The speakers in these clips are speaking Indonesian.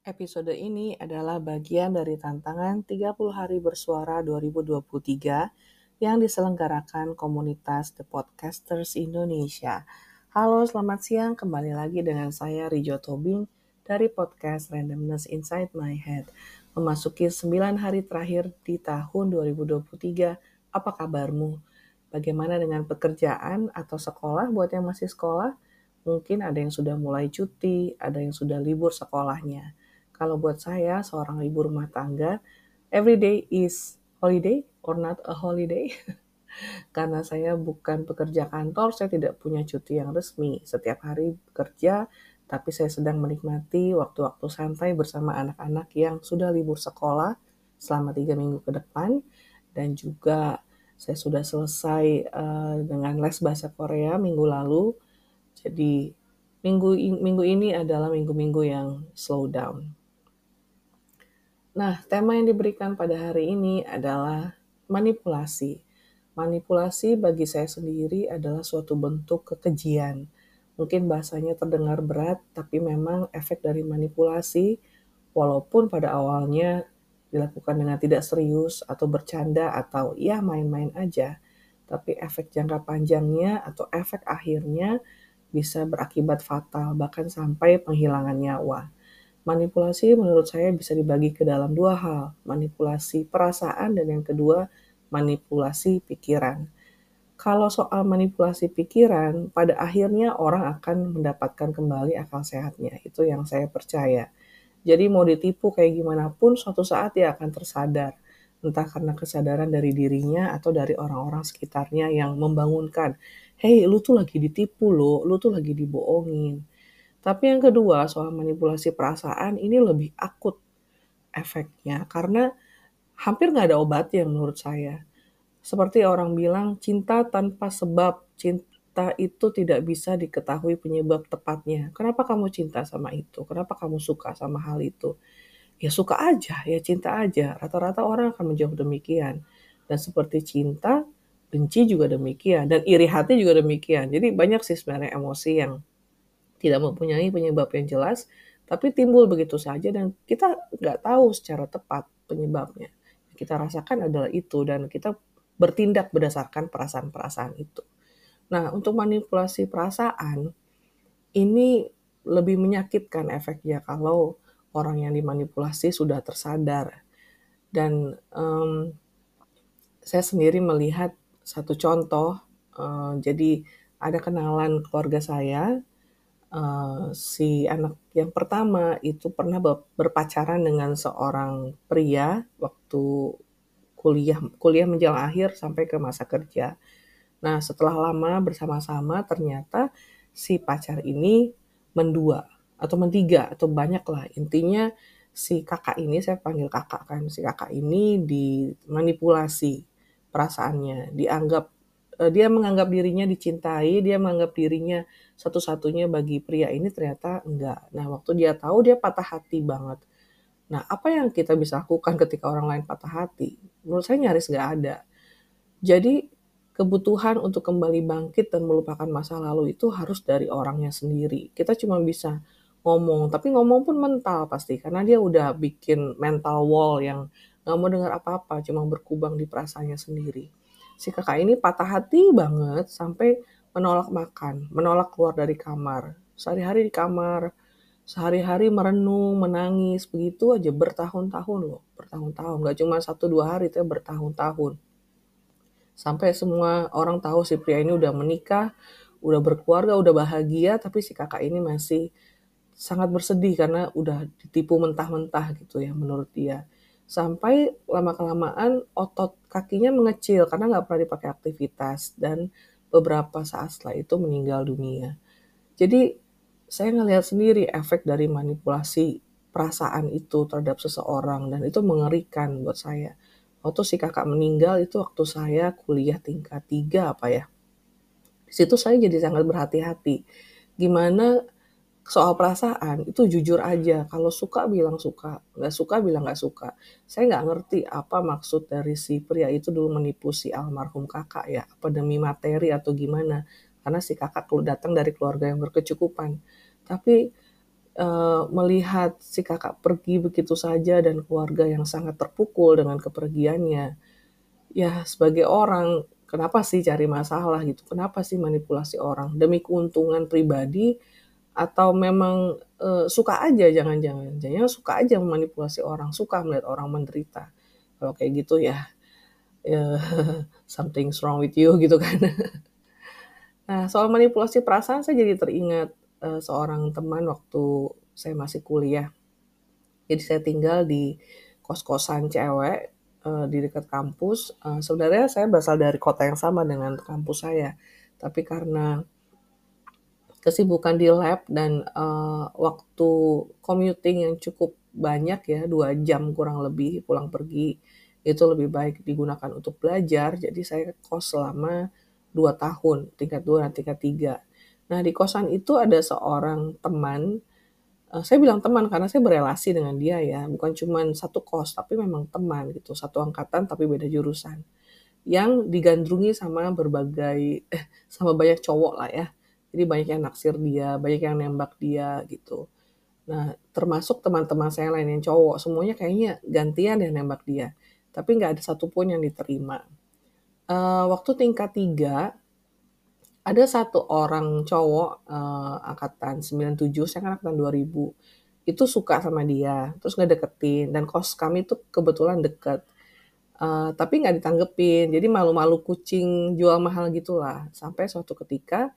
Episode ini adalah bagian dari tantangan 30 hari bersuara 2023 yang diselenggarakan komunitas The Podcasters Indonesia. Halo, selamat siang. Kembali lagi dengan saya Rijo Tobing dari podcast Randomness Inside My Head. Memasuki 9 hari terakhir di tahun 2023, apa kabarmu? Bagaimana dengan pekerjaan atau sekolah buat yang masih sekolah? Mungkin ada yang sudah mulai cuti, ada yang sudah libur sekolahnya. Kalau buat saya, seorang ibu rumah tangga, every day is holiday or not a holiday. Karena saya bukan pekerja kantor, saya tidak punya cuti yang resmi. Setiap hari bekerja, tapi saya sedang menikmati waktu-waktu santai bersama anak-anak yang sudah libur sekolah selama tiga minggu ke depan. Dan juga saya sudah selesai uh, dengan les bahasa Korea minggu lalu. Jadi minggu minggu ini adalah minggu-minggu yang slow down. Nah, tema yang diberikan pada hari ini adalah manipulasi. Manipulasi bagi saya sendiri adalah suatu bentuk kekejian. Mungkin bahasanya terdengar berat, tapi memang efek dari manipulasi, walaupun pada awalnya dilakukan dengan tidak serius atau bercanda atau ya main-main aja, tapi efek jangka panjangnya atau efek akhirnya bisa berakibat fatal, bahkan sampai penghilangan nyawa. Manipulasi menurut saya bisa dibagi ke dalam dua hal, manipulasi perasaan dan yang kedua manipulasi pikiran. Kalau soal manipulasi pikiran, pada akhirnya orang akan mendapatkan kembali akal sehatnya. Itu yang saya percaya. Jadi mau ditipu kayak gimana pun, suatu saat dia akan tersadar. Entah karena kesadaran dari dirinya atau dari orang-orang sekitarnya yang membangunkan. Hei, lu tuh lagi ditipu lo, lu tuh lagi dibohongin tapi yang kedua, soal manipulasi perasaan ini lebih akut efeknya karena hampir nggak ada obatnya menurut saya. Seperti orang bilang, cinta tanpa sebab, cinta itu tidak bisa diketahui penyebab tepatnya. Kenapa kamu cinta sama itu? Kenapa kamu suka sama hal itu? Ya suka aja, ya cinta aja. Rata-rata orang akan menjawab demikian. Dan seperti cinta, benci juga demikian. Dan iri hati juga demikian. Jadi banyak sih sebenarnya emosi yang tidak mempunyai penyebab yang jelas, tapi timbul begitu saja dan kita nggak tahu secara tepat penyebabnya. Yang kita rasakan adalah itu dan kita bertindak berdasarkan perasaan-perasaan itu. Nah, untuk manipulasi perasaan ini lebih menyakitkan efeknya kalau orang yang dimanipulasi sudah tersadar. Dan um, saya sendiri melihat satu contoh, uh, jadi ada kenalan keluarga saya uh, si anak yang pertama itu pernah berpacaran dengan seorang pria waktu kuliah kuliah menjelang akhir sampai ke masa kerja. Nah, setelah lama bersama-sama ternyata si pacar ini mendua atau mentiga atau banyak lah. Intinya si kakak ini saya panggil kakak kan, si kakak ini dimanipulasi perasaannya, dianggap Eh, dia menganggap dirinya dicintai, dia menganggap dirinya satu-satunya bagi pria ini ternyata enggak. Nah, waktu dia tahu dia patah hati banget. Nah, apa yang kita bisa lakukan ketika orang lain patah hati? Menurut saya nyaris nggak ada. Jadi, kebutuhan untuk kembali bangkit dan melupakan masa lalu itu harus dari orangnya sendiri. Kita cuma bisa ngomong, tapi ngomong pun mental pasti, karena dia udah bikin mental wall yang nggak mau dengar apa-apa, cuma berkubang di perasaannya sendiri si kakak ini patah hati banget sampai menolak makan, menolak keluar dari kamar. Sehari-hari di kamar, sehari-hari merenung, menangis, begitu aja bertahun-tahun loh, bertahun-tahun. Gak cuma satu dua hari, itu bertahun-tahun. Sampai semua orang tahu si pria ini udah menikah, udah berkeluarga, udah bahagia, tapi si kakak ini masih sangat bersedih karena udah ditipu mentah-mentah gitu ya menurut dia sampai lama-kelamaan otot kakinya mengecil karena nggak pernah dipakai aktivitas dan beberapa saat setelah itu meninggal dunia. Jadi saya ngelihat sendiri efek dari manipulasi perasaan itu terhadap seseorang dan itu mengerikan buat saya. Waktu si kakak meninggal itu waktu saya kuliah tingkat tiga apa ya. Di situ saya jadi sangat berhati-hati. Gimana soal perasaan itu jujur aja. Kalau suka bilang suka, nggak suka bilang nggak suka. Saya nggak ngerti apa maksud dari si pria itu dulu menipu si almarhum kakak ya. Apa demi materi atau gimana. Karena si kakak datang dari keluarga yang berkecukupan. Tapi uh, melihat si kakak pergi begitu saja dan keluarga yang sangat terpukul dengan kepergiannya. Ya, sebagai orang, kenapa sih cari masalah gitu? Kenapa sih manipulasi orang? Demi keuntungan pribadi atau memang uh, suka aja jangan-jangan. Jangan suka aja memanipulasi orang, suka melihat orang menderita. Kalau kayak gitu ya, ya something's wrong with you gitu kan. Nah, soal manipulasi perasaan saya jadi teringat uh, seorang teman waktu saya masih kuliah. Jadi saya tinggal di kos-kosan cewek uh, di dekat kampus. Sebenarnya saya berasal dari kota yang sama dengan kampus saya, tapi karena kesibukan di lab dan uh, waktu commuting yang cukup banyak ya, dua jam kurang lebih pulang pergi, itu lebih baik digunakan untuk belajar. Jadi saya kos selama dua tahun, tingkat dua dan tingkat tiga. Nah, di kosan itu ada seorang teman, uh, saya bilang teman karena saya berelasi dengan dia ya, bukan cuma satu kos, tapi memang teman gitu, satu angkatan tapi beda jurusan. Yang digandrungi sama berbagai, eh, sama banyak cowok lah ya. Jadi banyak yang naksir dia, banyak yang nembak dia gitu. Nah, termasuk teman-teman saya lain yang cowok, semuanya kayaknya gantian yang nembak dia. Tapi nggak ada satupun yang diterima uh, waktu tingkat tiga ada satu orang cowok uh, angkatan 97, saya kan angkatan 2000, itu suka sama dia, terus nggak deketin, dan kos kami tuh kebetulan deket. Uh, tapi nggak ditanggepin, jadi malu-malu kucing jual mahal gitulah. Sampai suatu ketika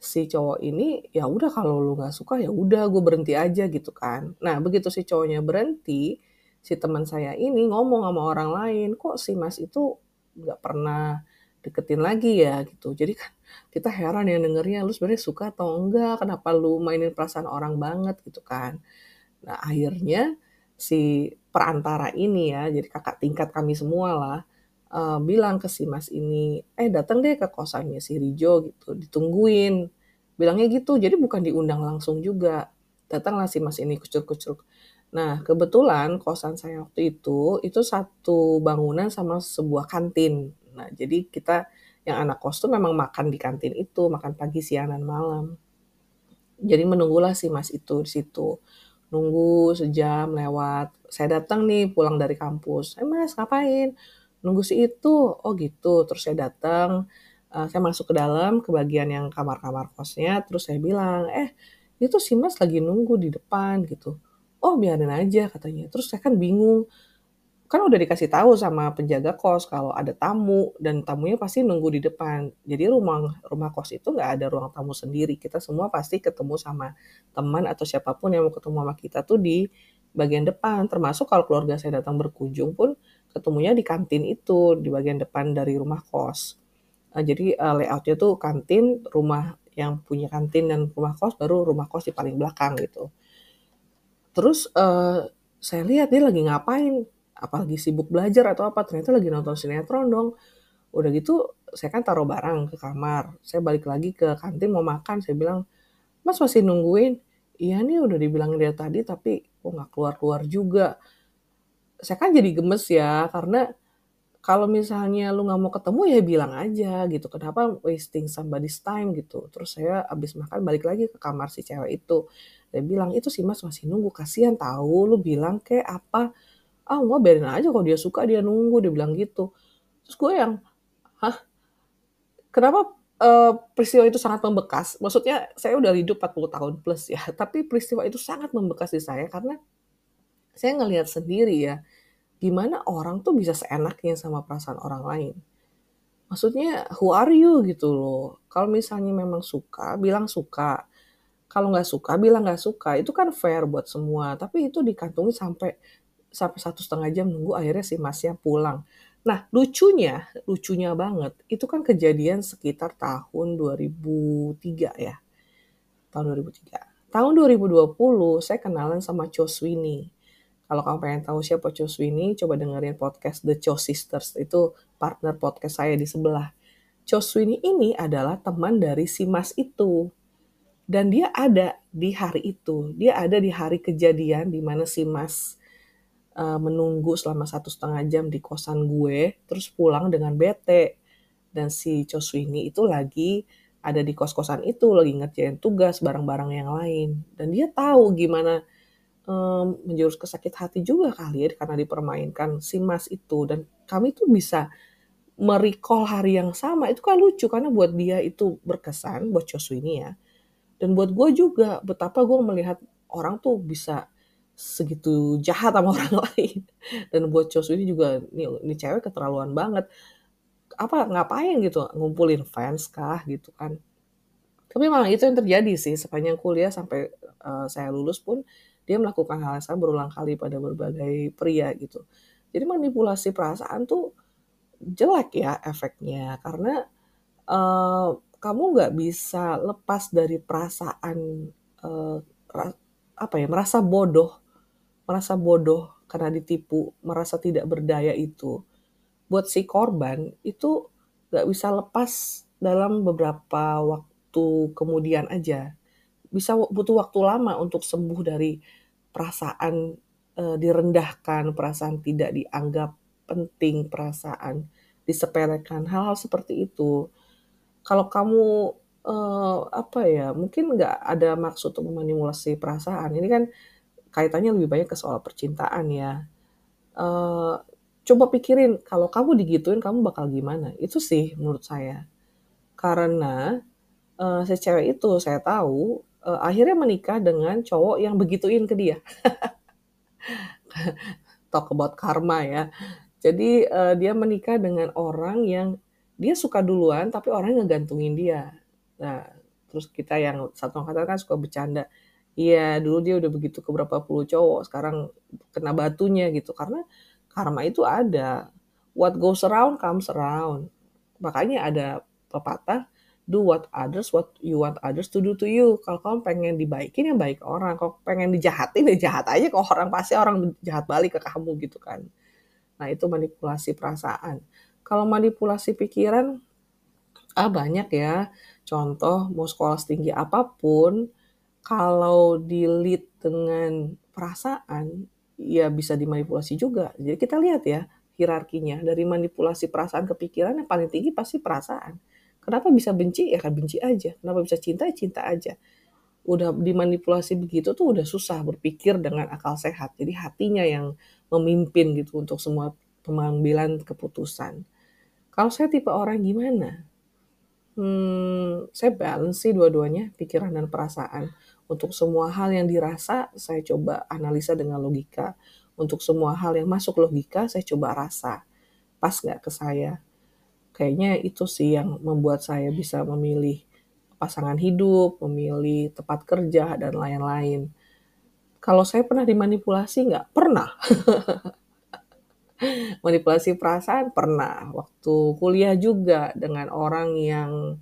si cowok ini ya udah kalau lu nggak suka ya udah gue berhenti aja gitu kan. Nah begitu si cowoknya berhenti, si teman saya ini ngomong sama orang lain, kok si mas itu nggak pernah deketin lagi ya gitu. Jadi kan kita heran ya dengernya lu sebenarnya suka atau enggak, kenapa lu mainin perasaan orang banget gitu kan. Nah akhirnya si perantara ini ya, jadi kakak tingkat kami semua lah, uh, bilang ke si mas ini, eh datang deh ke kosannya si Rijo gitu, ditungguin. Bilangnya gitu, jadi bukan diundang langsung juga. Datanglah si mas ini kucur-kucur. Nah, kebetulan kosan saya waktu itu, itu satu bangunan sama sebuah kantin. Nah, jadi kita yang anak kos tuh memang makan di kantin itu, makan pagi, siang, dan malam. Jadi menunggulah si mas itu di situ. Nunggu sejam lewat. Saya datang nih pulang dari kampus. Eh mas ngapain? Nunggu si itu. Oh gitu. Terus saya datang. Uh, saya masuk ke dalam ke bagian yang kamar-kamar kosnya. Terus saya bilang, eh itu si mas lagi nunggu di depan gitu oh biarin aja katanya. Terus saya kan bingung, kan udah dikasih tahu sama penjaga kos kalau ada tamu dan tamunya pasti nunggu di depan. Jadi rumah rumah kos itu nggak ada ruang tamu sendiri. Kita semua pasti ketemu sama teman atau siapa pun yang mau ketemu sama kita tuh di bagian depan. Termasuk kalau keluarga saya datang berkunjung pun ketemunya di kantin itu di bagian depan dari rumah kos. Uh, jadi uh, layoutnya tuh kantin, rumah yang punya kantin dan rumah kos, baru rumah kos di paling belakang gitu. Terus uh, saya lihat dia lagi ngapain, apalagi sibuk belajar atau apa, ternyata lagi nonton sinetron dong. Udah gitu saya kan taruh barang ke kamar, saya balik lagi ke kantin mau makan, saya bilang, "Mas masih nungguin?" "Iya nih udah dibilang dia tadi tapi kok nggak keluar-keluar juga." Saya kan jadi gemes ya, karena kalau misalnya lu nggak mau ketemu ya bilang aja gitu, kenapa wasting somebody's time gitu. Terus saya abis makan balik lagi ke kamar si cewek itu. Dia bilang, "Itu si Mas masih nunggu, kasihan tahu, lu bilang kayak apa." "Ah, enggak biarin aja kalau dia suka dia nunggu," dia bilang gitu. Terus gue yang, "Hah? Kenapa uh, peristiwa itu sangat membekas?" Maksudnya saya udah hidup 40 tahun plus ya, tapi peristiwa itu sangat membekas di saya karena saya ngelihat sendiri ya, gimana orang tuh bisa seenaknya sama perasaan orang lain. Maksudnya, who are you gitu loh. Kalau misalnya memang suka, bilang suka. Kalau nggak suka bilang nggak suka. Itu kan fair buat semua. Tapi itu dikantongi sampai sampai satu setengah jam nunggu akhirnya si masnya pulang. Nah lucunya lucunya banget itu kan kejadian sekitar tahun 2003 ya. Tahun 2003 tahun 2020 saya kenalan sama Cho Sweeney kalau kamu pengen tahu siapa Cho Sweeney, coba dengerin podcast The Cho Sisters. Itu partner podcast saya di sebelah. Cho Sweeney ini adalah teman dari si Mas itu. Dan dia ada di hari itu. Dia ada di hari kejadian di mana si Mas uh, menunggu selama satu setengah jam di kosan gue, terus pulang dengan bete. Dan si Choswini itu lagi ada di kos-kosan itu lagi ngerjain tugas bareng-bareng yang lain dan dia tahu gimana um, menjurus ke sakit hati juga kali ya karena dipermainkan si Mas itu. Dan kami tuh bisa merecall hari yang sama. Itu kan lucu karena buat dia itu berkesan buat Joshua ini ya. Dan buat gue juga betapa gue melihat orang tuh bisa segitu jahat sama orang lain. Dan buat Joshua ini juga ini, ini cewek keterlaluan banget. Apa ngapain gitu ngumpulin fans kah gitu kan. Tapi memang itu yang terjadi sih sepanjang kuliah sampai uh, saya lulus pun dia melakukan hal yang sama berulang kali pada berbagai pria gitu jadi manipulasi perasaan tuh jelek ya efeknya karena uh, kamu nggak bisa lepas dari perasaan uh, apa ya merasa bodoh merasa bodoh karena ditipu merasa tidak berdaya itu buat si korban itu nggak bisa lepas dalam beberapa waktu kemudian aja. Bisa butuh waktu lama untuk sembuh dari perasaan e, direndahkan, perasaan tidak dianggap penting, perasaan disepelekan, hal-hal seperti itu. Kalau kamu e, apa ya, mungkin nggak ada maksud untuk memanipulasi perasaan. Ini kan kaitannya lebih banyak ke soal percintaan ya. E, coba pikirin kalau kamu digituin kamu bakal gimana. Itu sih menurut saya. Karena uh, si itu saya tahu uh, akhirnya menikah dengan cowok yang begituin ke dia. Talk about karma ya. Jadi uh, dia menikah dengan orang yang dia suka duluan tapi orang ngegantungin dia. Nah, terus kita yang satu angkatan kan suka bercanda. Iya, dulu dia udah begitu ke berapa puluh cowok, sekarang kena batunya gitu. Karena karma itu ada. What goes around comes around. Makanya ada pepatah, do what others, what you want others to do to you. Kalau kamu pengen dibaikin, ya baik orang. Kalau pengen dijahatin, ya jahat aja ke orang. Pasti orang jahat balik ke kamu gitu kan. Nah itu manipulasi perasaan. Kalau manipulasi pikiran, ah banyak ya. Contoh, mau sekolah setinggi apa pun, kalau di lead dengan perasaan, ya bisa dimanipulasi juga. Jadi kita lihat ya hierarkinya dari manipulasi perasaan ke pikiran yang paling tinggi pasti perasaan. Kenapa bisa benci ya kan benci aja. Kenapa bisa cinta ya cinta aja. Udah dimanipulasi begitu tuh udah susah berpikir dengan akal sehat. Jadi hatinya yang memimpin gitu untuk semua pengambilan keputusan. Kalau saya tipe orang gimana? Hmm, saya balance sih dua-duanya, pikiran dan perasaan. Untuk semua hal yang dirasa, saya coba analisa dengan logika. Untuk semua hal yang masuk logika, saya coba rasa. Pas nggak ke saya? Kayaknya itu sih yang membuat saya bisa memilih pasangan hidup, memilih tempat kerja, dan lain-lain. Kalau saya pernah dimanipulasi nggak? Pernah. Manipulasi perasaan pernah. Waktu kuliah juga dengan orang yang,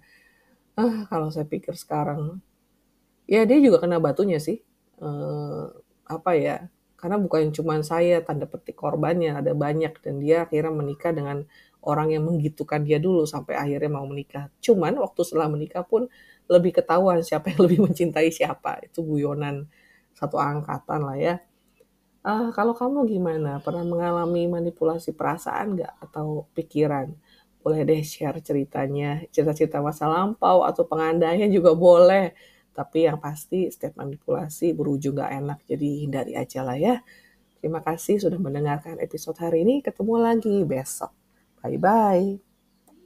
ah kalau saya pikir sekarang, Ya dia juga kena batunya sih, eee, apa ya, karena bukan cuma saya tanda petik korbannya, ada banyak dan dia akhirnya menikah dengan orang yang menggitukan dia dulu sampai akhirnya mau menikah. Cuman waktu setelah menikah pun lebih ketahuan siapa yang lebih mencintai siapa, itu guyonan satu angkatan lah ya. Ah, kalau kamu gimana? Pernah mengalami manipulasi perasaan nggak atau pikiran? Boleh deh share ceritanya, cerita-cerita masa lampau atau pengandaian juga boleh. Tapi yang pasti setiap manipulasi berujung gak enak, jadi hindari aja lah ya. Terima kasih sudah mendengarkan episode hari ini. Ketemu lagi besok. Bye bye.